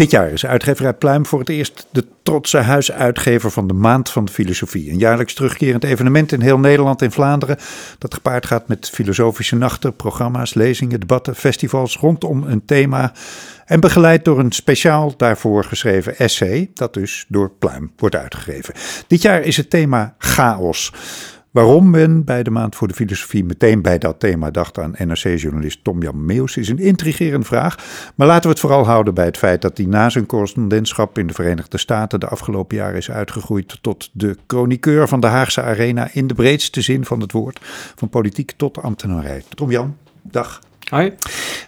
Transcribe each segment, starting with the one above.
Dit jaar is uitgeverij Pluim voor het eerst de trotse huisuitgever van de Maand van de Filosofie. Een jaarlijks terugkerend evenement in heel Nederland en Vlaanderen. Dat gepaard gaat met filosofische nachten, programma's, lezingen, debatten, festivals rondom een thema. En begeleid door een speciaal daarvoor geschreven essay, dat dus door Pluim wordt uitgegeven. Dit jaar is het thema chaos. Waarom men bij de Maand voor de Filosofie meteen bij dat thema dacht aan NRC-journalist Tom-Jan Meus is een intrigerende vraag. Maar laten we het vooral houden bij het feit dat hij na zijn correspondentschap in de Verenigde Staten de afgelopen jaren is uitgegroeid tot de chroniqueur van de Haagse Arena in de breedste zin van het woord, van politiek tot ambtenarij. Tom-Jan, dag. Hoi.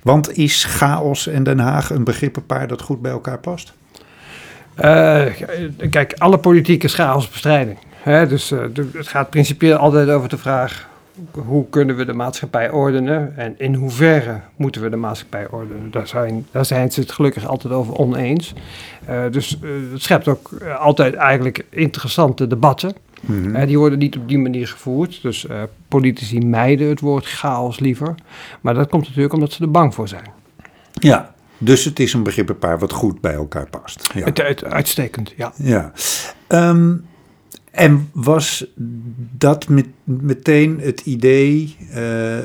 Want is chaos en Den Haag een begrippenpaar dat goed bij elkaar past? Uh, kijk, alle politieke chaosbestrijding Hè, dus uh, het gaat principieel altijd over de vraag hoe kunnen we de maatschappij ordenen en in hoeverre moeten we de maatschappij ordenen. Daar zijn, daar zijn ze het gelukkig altijd over oneens. Uh, dus uh, het schept ook altijd eigenlijk interessante debatten. Mm -hmm. die worden niet op die manier gevoerd. Dus politici mijden het woord chaos liever. Maar dat komt natuurlijk omdat ze er bang voor zijn. Ja, dus het is een begrippenpaar wat goed bij elkaar past. Ja. Het, het, uitstekend, ja. ja. Um, en was dat met, meteen het idee uh, uh,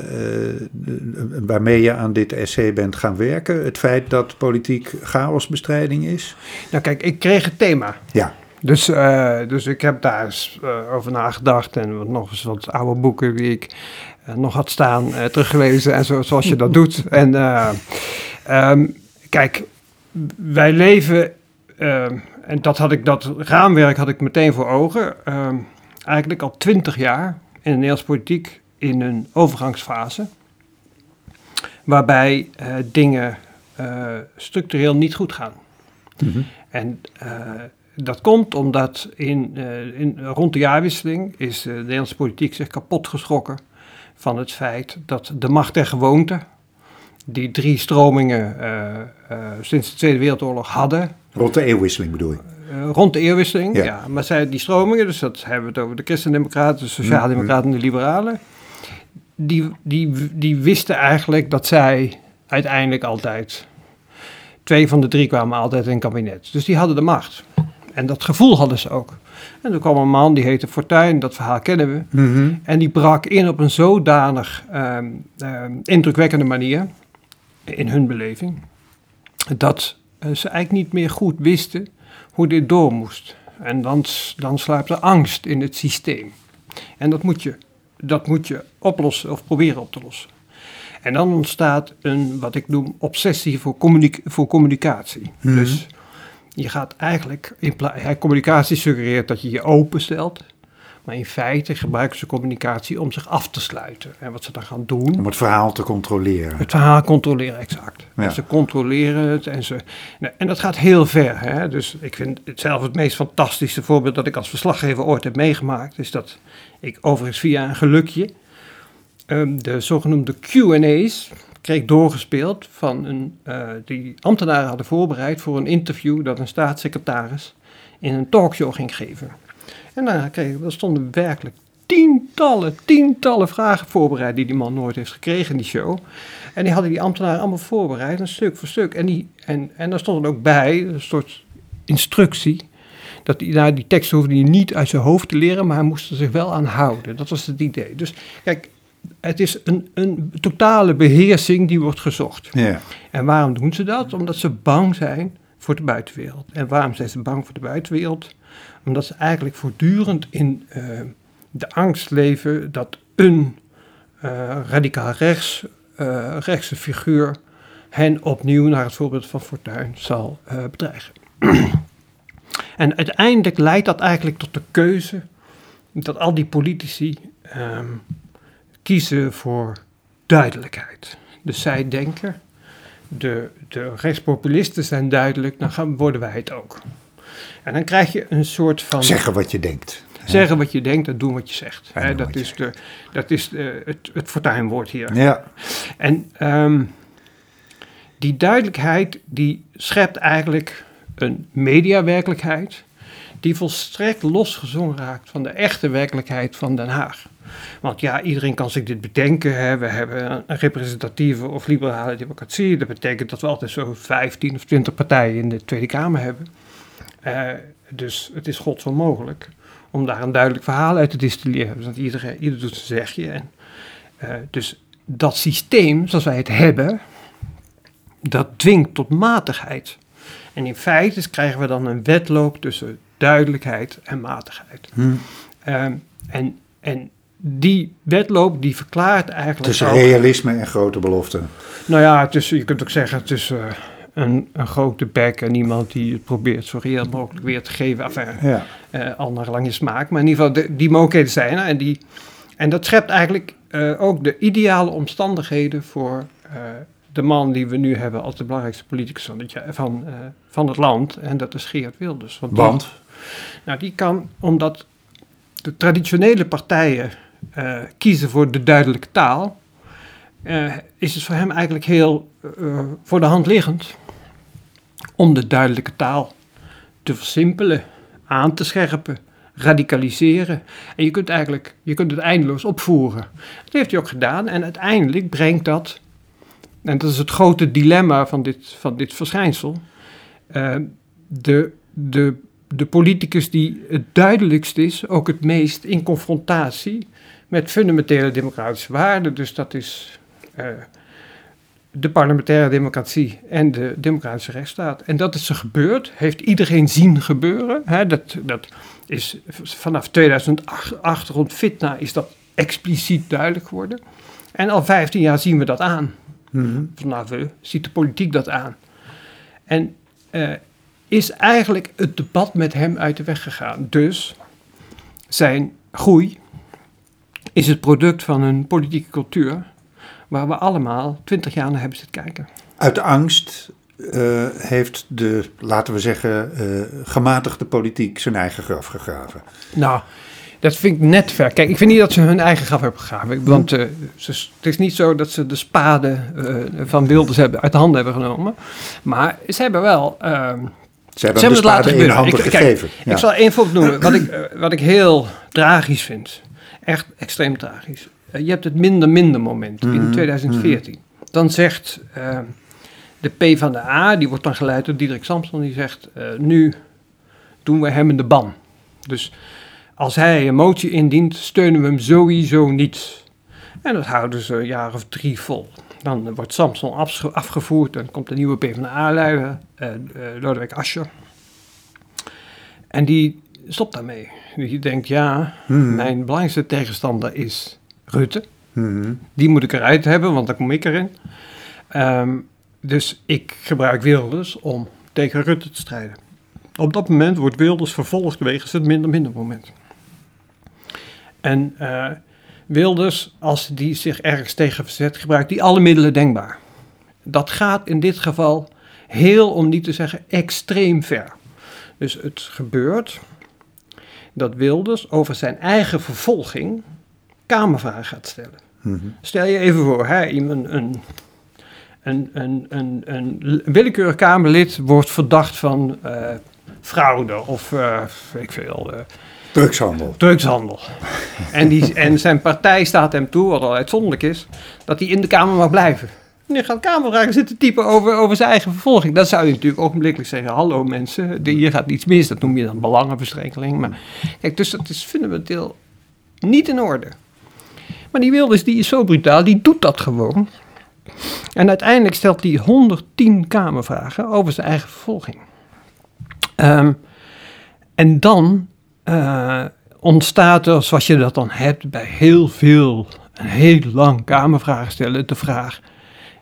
waarmee je aan dit essay bent gaan werken? Het feit dat politiek chaosbestrijding is? Nou kijk, ik kreeg het thema. Ja. Dus, uh, dus ik heb daar eens over nagedacht en nog eens wat oude boeken die ik nog had staan teruggelezen en zo, zoals je dat doet. En um, kijk, wij leven en dat, had ik, dat raamwerk had ik meteen voor ogen. Uh, eigenlijk al twintig jaar in de Nederlandse politiek in een overgangsfase. Waarbij uh, dingen uh, structureel niet goed gaan. Mm -hmm. En uh, dat komt omdat in, in, rond de jaarwisseling is de Nederlandse politiek zich kapot geschrokken van het feit dat de macht der gewoonte, die drie stromingen sinds de Tweede Wereldoorlog hadden, Rond de eeuwwisseling bedoel je? Uh, rond de eeuwwisseling, ja. ja. Maar zij, die stromingen, dus dat hebben we het over de christendemocraten, de sociaaldemocraten en de liberalen. Die, die, die wisten eigenlijk dat zij uiteindelijk altijd... Twee van de drie kwamen altijd in het kabinet. Dus die hadden de macht. En dat gevoel hadden ze ook. En toen kwam een man, die heette Fortuyn, dat verhaal kennen we. Mm -hmm. En die brak in op een zodanig um, um, indrukwekkende manier, in hun beleving, dat ze eigenlijk niet meer goed wisten hoe dit door moest. En dan, dan sluipt er angst in het systeem. En dat moet, je, dat moet je oplossen of proberen op te lossen. En dan ontstaat een, wat ik noem, obsessie voor, communic voor communicatie. Mm -hmm. Dus je gaat eigenlijk, in communicatie suggereert dat je je openstelt. Maar in feite gebruiken ze communicatie om zich af te sluiten. En wat ze dan gaan doen. Om het verhaal te controleren. Het verhaal controleren, exact. Ja. Ze controleren het en ze. En dat gaat heel ver. Hè? Dus ik vind het zelf het meest fantastische voorbeeld dat ik als verslaggever ooit heb meegemaakt. Is dat ik overigens via een gelukje. Um, de zogenoemde QA's kreeg doorgespeeld van een. Uh, die ambtenaren hadden voorbereid voor een interview dat een staatssecretaris in een talkshow ging geven. En dan kregen, er stonden werkelijk tientallen, tientallen vragen voorbereid die die man nooit heeft gekregen in die show. En die hadden die ambtenaren allemaal voorbereid, een stuk voor stuk. En, die, en, en daar stond er ook bij, een soort instructie, dat die, nou, die tekst hoefde hij niet uit zijn hoofd te leren, maar hij moest er zich wel aan houden. Dat was het idee. Dus kijk, het is een, een totale beheersing die wordt gezocht. Ja. En waarom doen ze dat? Omdat ze bang zijn voor de buitenwereld. En waarom zijn ze bang voor de buitenwereld? Omdat ze eigenlijk voortdurend in uh, de angst leven dat een uh, radicaal rechts, uh, rechtse figuur hen opnieuw, naar het voorbeeld van Fortuyn, zal bedreigen. en uiteindelijk leidt dat eigenlijk tot de keuze dat al die politici um, kiezen voor duidelijkheid. Dus zij denken, de, de rechtspopulisten zijn duidelijk, dan gaan, worden wij het ook. En dan krijg je een soort van. Zeggen wat je denkt. Zeggen wat je denkt en doen wat je zegt. Hè, dat, is de, dat is de, het, het fortuinwoord hier. Ja. En um, die duidelijkheid die schept eigenlijk een mediawerkelijkheid die volstrekt losgezongen raakt van de echte werkelijkheid van Den Haag. Want ja, iedereen kan zich dit bedenken. Hè. We hebben een representatieve of liberale democratie. Dat betekent dat we altijd zo 15 of 20 partijen in de Tweede Kamer hebben. Uh, dus het is godsonmogelijk om daar een duidelijk verhaal uit te distilleren. Want iedereen, ieder doet zijn zegje. En, uh, dus dat systeem, zoals wij het hebben, dat dwingt tot matigheid. En in feite krijgen we dan een wedloop tussen duidelijkheid en matigheid. Hmm. en, en die wedloop die verklaart eigenlijk. Tussen realisme en grote beloften. Nou ja, tussen, je kunt ook zeggen tussen een, een grote bek en iemand die het probeert zo reëel mogelijk weer te geven. Enfin, ja. uh, al naar lang je smaak. Maar in ieder geval, de, die mogelijkheden zijn er. En, die, en dat schept eigenlijk uh, ook de ideale omstandigheden voor uh, de man die we nu hebben als de belangrijkste politicus van het, van, van het land. En dat is Geert Wilders. Want? Want? Die, nou, die kan, omdat de traditionele partijen kiezen voor de duidelijke taal. is het voor hem eigenlijk heel voor de hand liggend om de duidelijke taal te versimpelen, aan te scherpen, radicaliseren. En je kunt, eigenlijk, je kunt het eindeloos opvoeren. Dat heeft hij ook gedaan en uiteindelijk brengt dat, en dat is het grote dilemma van dit, van dit verschijnsel, de, de, de politicus die het duidelijkst is, ook het meest in confrontatie met fundamentele democratische waarden. Dus dat is uh, de parlementaire democratie en de democratische rechtsstaat. En dat is er gebeurd, heeft iedereen zien gebeuren. Hè? Dat, dat is vanaf 2008 rond Fitna is dat expliciet duidelijk geworden. En al 15 jaar zien we dat aan. Mm Vanaf we ziet de politiek dat aan. En uh, is eigenlijk het debat met hem uit de weg gegaan. Dus zijn groei is het product van een politieke cultuur waar we allemaal twintig jaar naar hebben zitten kijken. Uit angst uh, heeft de, laten we zeggen, uh, gematigde politiek zijn eigen graf gegraven. Nou, dat vind ik net ver. Kijk, ik vind niet dat ze hun eigen graf hebben gegraven. Want uh, ze, het is niet zo dat ze de spade van Wilders hebben, uit de handen hebben genomen. Maar ze hebben wel... Ze hebben, ze hebben het laten in handen ik, gegeven. Kijk, ja. Ik zal één voorbeeld noemen. Wat ik, wat ik heel tragisch vind. Echt extreem tragisch. Eh, je hebt het minder-minder moment in 2014. Mhm. Dan zegt uh, de P van de A, die wordt dan geleid door Diederik Samson, die zegt: uh, Nu doen we hem in de ban. Dus als hij een motie indient, steunen we hem sowieso niet. En dat houden ze een jaar of drie vol. Dan wordt Samson afgevoerd en komt de nieuwe PvdA-leider, uh, Lodewijk Asscher. En die stopt daarmee. Die denkt, ja, mhm. mijn belangrijkste tegenstander is Rutte. Mhm. Die moet ik eruit hebben, want dan kom ik erin. Ehm, dus ik gebruik Wilders om tegen Rutte te strijden. Op dat moment wordt Wilders vervolgd wegens het minder-minder moment. En uh, Wilders, als die zich ergens tegen verzet, gebruikt die alle middelen denkbaar. Dat gaat in dit geval heel, om niet te zeggen, extreem ver. Dus het gebeurt dat Wilders over zijn eigen vervolging Kamervragen gaat stellen. Mhm. Stel je even voor, hè, iemand, een, een, een, een, een willekeurig Kamerlid wordt verdacht van uh, fraude of uh, ik veel. Uh, drugshandel. Drugshandel. en, die, en zijn partij staat hem toe, wat al uitzonderlijk is, dat hij in de Kamer mag blijven. Die gaat Kamervragen zitten typen over, over zijn eigen vervolging. Dat zou je natuurlijk ogenblikkelijk zeggen: hallo mensen, hier gaat iets mis. Dat noem je dan belangenverstrengeling. Maar kijk, dus dat is fundamenteel niet in orde. Maar die Wilders die is zo brutaal, die doet dat gewoon. En uiteindelijk stelt hij 110 kamervragen over zijn eigen vervolging. Um, en dan uh, ontstaat er, zoals je dat dan hebt bij heel veel, een heel lang kamervragen stellen, de vraag: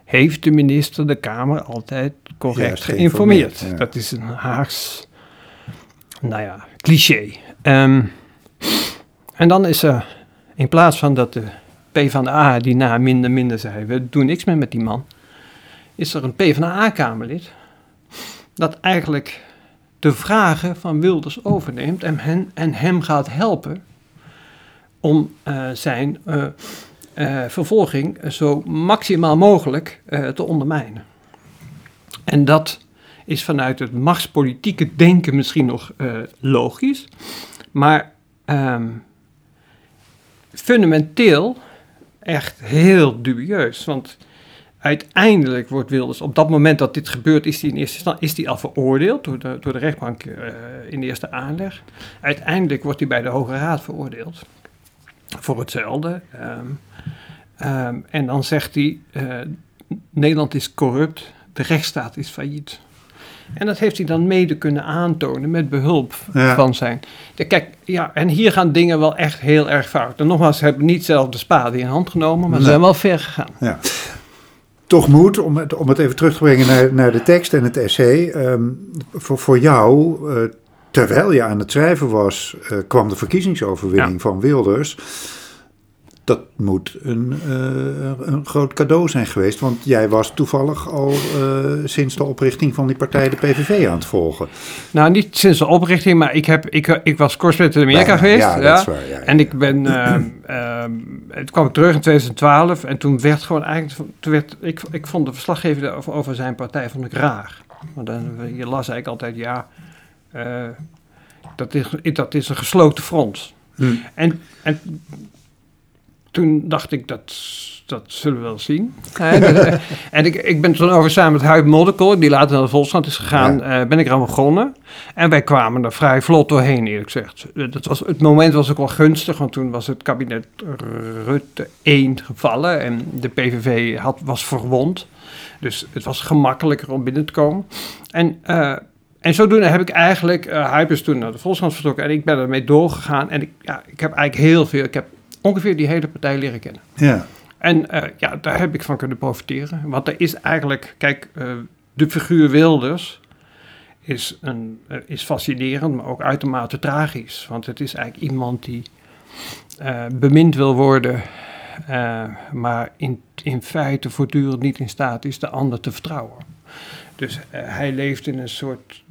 heeft de minister de Kamer altijd correct geïnformeerd? Dat is een Haags, nou ja, cliché. Um, en dan is er in plaats van dat de P van de A die na minder minder zei, we doen niks meer met die man, is er een P van de A-kamerlid dat eigenlijk de vragen van Wilders overneemt en, hen, en hem gaat helpen om uh, zijn uh, vervolging zo maximaal mogelijk te ondermijnen. En dat is vanuit het machtspolitieke denken misschien nog logisch, maar um, fundamenteel echt heel dubieus. Want uiteindelijk wordt Wilders, op dat moment dat dit gebeurt, is hij in eerste is die al veroordeeld door de, door de rechtbank in de eerste aanleg. Uiteindelijk wordt hij bij de Hoge Raad veroordeeld voor hetzelfde. Um, um, en dan zegt hij, uh, Nederland is corrupt, de rechtsstaat is failliet. En dat heeft hij dan mede kunnen aantonen met behulp van zijn. kijk, ja, en hier gaan dingen wel echt heel erg fout. En nogmaals, ze hebben niet zelf de spade in hand genomen, maar ze zijn wel ver gegaan. Ja. Toch moet, om het, om het even terug te brengen naar, naar de tekst en het essay. Ehm, voor, voor jou, uh, terwijl je aan het schrijven was, uh, kwam de verkiezingsoverwinning ja. van Wilders dat moet een, uh, een groot cadeau zijn geweest. Want jij was toevallig al uh, sinds de oprichting van die partij, de PVV, aan het volgen. Nou, niet sinds de oprichting, maar ik, heb, ik, ik was correspondent in Amerika geweest. Ja, ja, dat is waar. Ja, en ik ben, uh, het kwam ik terug in 2012 en toen werd gewoon eigenlijk, toen werd, ik, ik vond de verslaggever over, over zijn partij vond ik raar. Want dan, je las eigenlijk altijd, ja, dat, is, dat is een gesloten front. Hmm. En, en toen dacht ik, dat, dat zullen we wel zien. en ik, ik ben toen over samen met Huib Modderkool, die later naar de Volkskrant is gegaan, ja. uh, ben ik eraan begonnen. En wij kwamen er vrij vlot doorheen, eerlijk gezegd. Dat was, het moment was ook wel gunstig, want toen was het kabinet Rutte 1 gevallen en de PVV had, was verwond. Dus het was gemakkelijker om binnen te komen. En... Uh, en zodoende heb ik eigenlijk, uh, Hype is toen naar de Volkskrant vertrokken en ik ben ermee doorgegaan. En ik, ja, ik heb eigenlijk heel veel, ik heb ongeveer die hele partij leren kennen. Ja. En uh, ja, daar heb ik van kunnen profiteren. Want er is eigenlijk, kijk, uh, de figuur Wilders is, een, uh, is fascinerend, maar ook uitermate tragisch. Want het is eigenlijk iemand die bemind wil worden, maar in, in feite voortdurend niet in staat is de ander te vertrouwen. Dus hij leeft in een soort,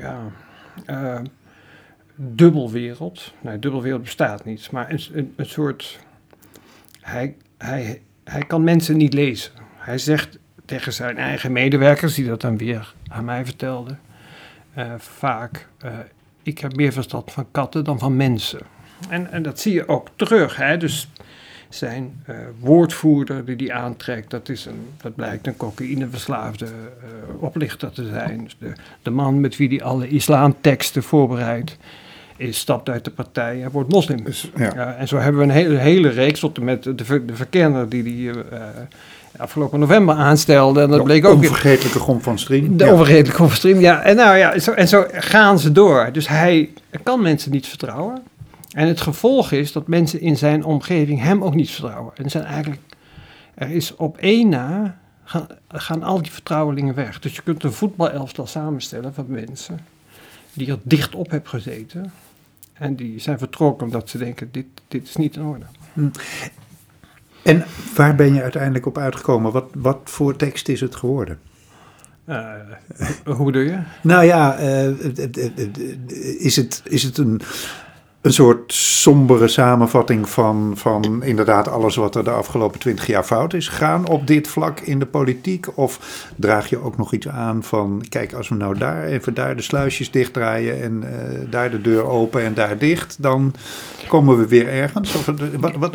ja dubbelwereld. Nee, dubbelwereld bestaat niet, maar een, een, soort. Hij, hij, hij kan mensen niet lezen. Hij zegt tegen zijn eigen medewerkers, die dat dan weer aan mij vertelden, uh, vaak: uh, Ik heb meer verstand van katten dan van mensen. En, en dat zie je ook terug. Hè? Dus zijn uh, woordvoerder die die aantrekt, dat, is een, dat blijkt een cocaïneverslaafde oplichter te zijn. Dus de, de man met wie hij alle islamteksten voorbereidt is, stapt uit de partij hij wordt moslim. Dus, ja. en zo hebben we een hele, hele reeks tot en met de, de verkenner die die uh, afgelopen november aanstelde. En dat de bleek ook... onvergetelijke Gom van Striem. De ja. onvergetelijke Gom van Striem, ja. En, nou, ja zo, en zo gaan ze door. Dus hij kan mensen niet vertrouwen. En het gevolg is dat mensen in zijn omgeving hem ook niet vertrouwen. En zijn eigenlijk... Er is op één na... Gaan, gaan al die vertrouwelingen weg. Dus je kunt een voetbalelftal samenstellen van mensen die er dicht op hebben gezeten. En die zijn vertrokken omdat ze denken, dit, dit is niet in orde. Hm. En waar ben je uiteindelijk op uitgekomen? Wat, wat voor tekst is het geworden? Uh, hoe bedoel je? Nou ja, uh, is, het, is het een een soort sombere samenvatting van, van inderdaad alles wat er de afgelopen twintig jaar fout is gegaan op dit vlak in de politiek? Of draag je ook nog iets aan van, kijk, als we nou daar even daar de sluisjes dichtdraaien en uh, daar de deur open en daar dicht, dan komen we weer ergens? Of, wat, wat, wat,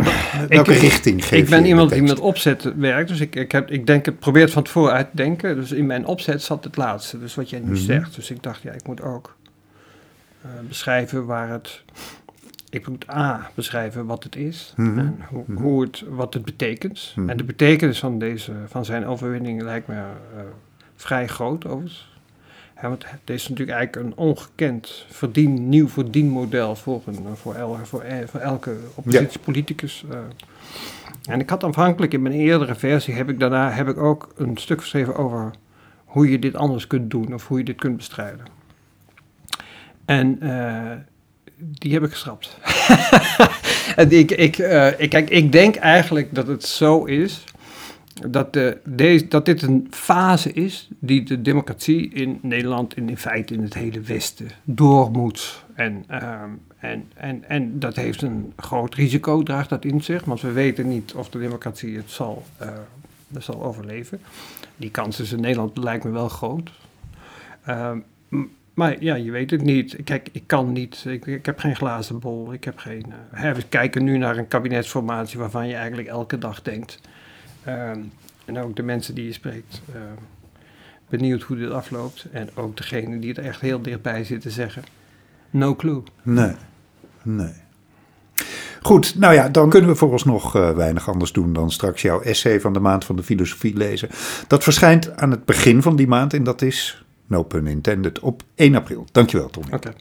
welke ik, richting geef Ik ben iemand die met opzet werkt, dus ik, ik, heb, ik denk, het probeer het van tevoren uit te denken. Dus in mijn opzet zat het laatste, dus wat jij nu mm -hmm. zegt. Dus ik dacht, ja, ik moet ook beschrijven waar het. Ik moet A beschrijven wat het is mm -hmm. en hoe, hoe, het, wat het betekent. -hmm. En de betekenis van, deze, van zijn overwinning lijkt me uh, vrij groot overigens. Ja, want het is natuurlijk eigenlijk een ongekend verdien, nieuw verdienmodel voor, een, voor, el, voor, voor elke oppositiepoliticus. Ja. Uh, en ik had aanvankelijk in mijn eerdere versie, heb ik daarna heb ik ook een stuk geschreven over hoe je dit anders kunt doen of hoe je dit kunt bestrijden. En uh, die heb ik geschrapt. ik, ik, uh, ik, kijk, ik denk eigenlijk dat het zo is dat, de, deze, dat dit een fase is die de democratie in Nederland en in feite in het hele Westen door moet. En, um, en, en, en dat heeft een groot risico, draagt dat in zich, want we weten niet of de democratie het zal, uh, zal overleven. Die kans is in Nederland lijkt me wel groot. Um, maar ja, je weet het niet. Kijk, ik kan niet. Ik, ik heb geen glazen bol. Ik heb geen. Uh, we kijken nu naar een kabinetsformatie waarvan je eigenlijk elke dag denkt. Ehm, en ook de mensen die je spreekt. Uh, benieuwd hoe dit afloopt. En ook degene die er echt heel dichtbij zitten zeggen. No clue. Nee, nee. Goed, nou ja, dan kunnen we vooralsnog uh, weinig anders doen dan straks jouw essay van de maand van de filosofie lezen. Dat verschijnt aan het begin van die maand en dat is no pun intended, op 1 april. Dankjewel, Tom. Oké.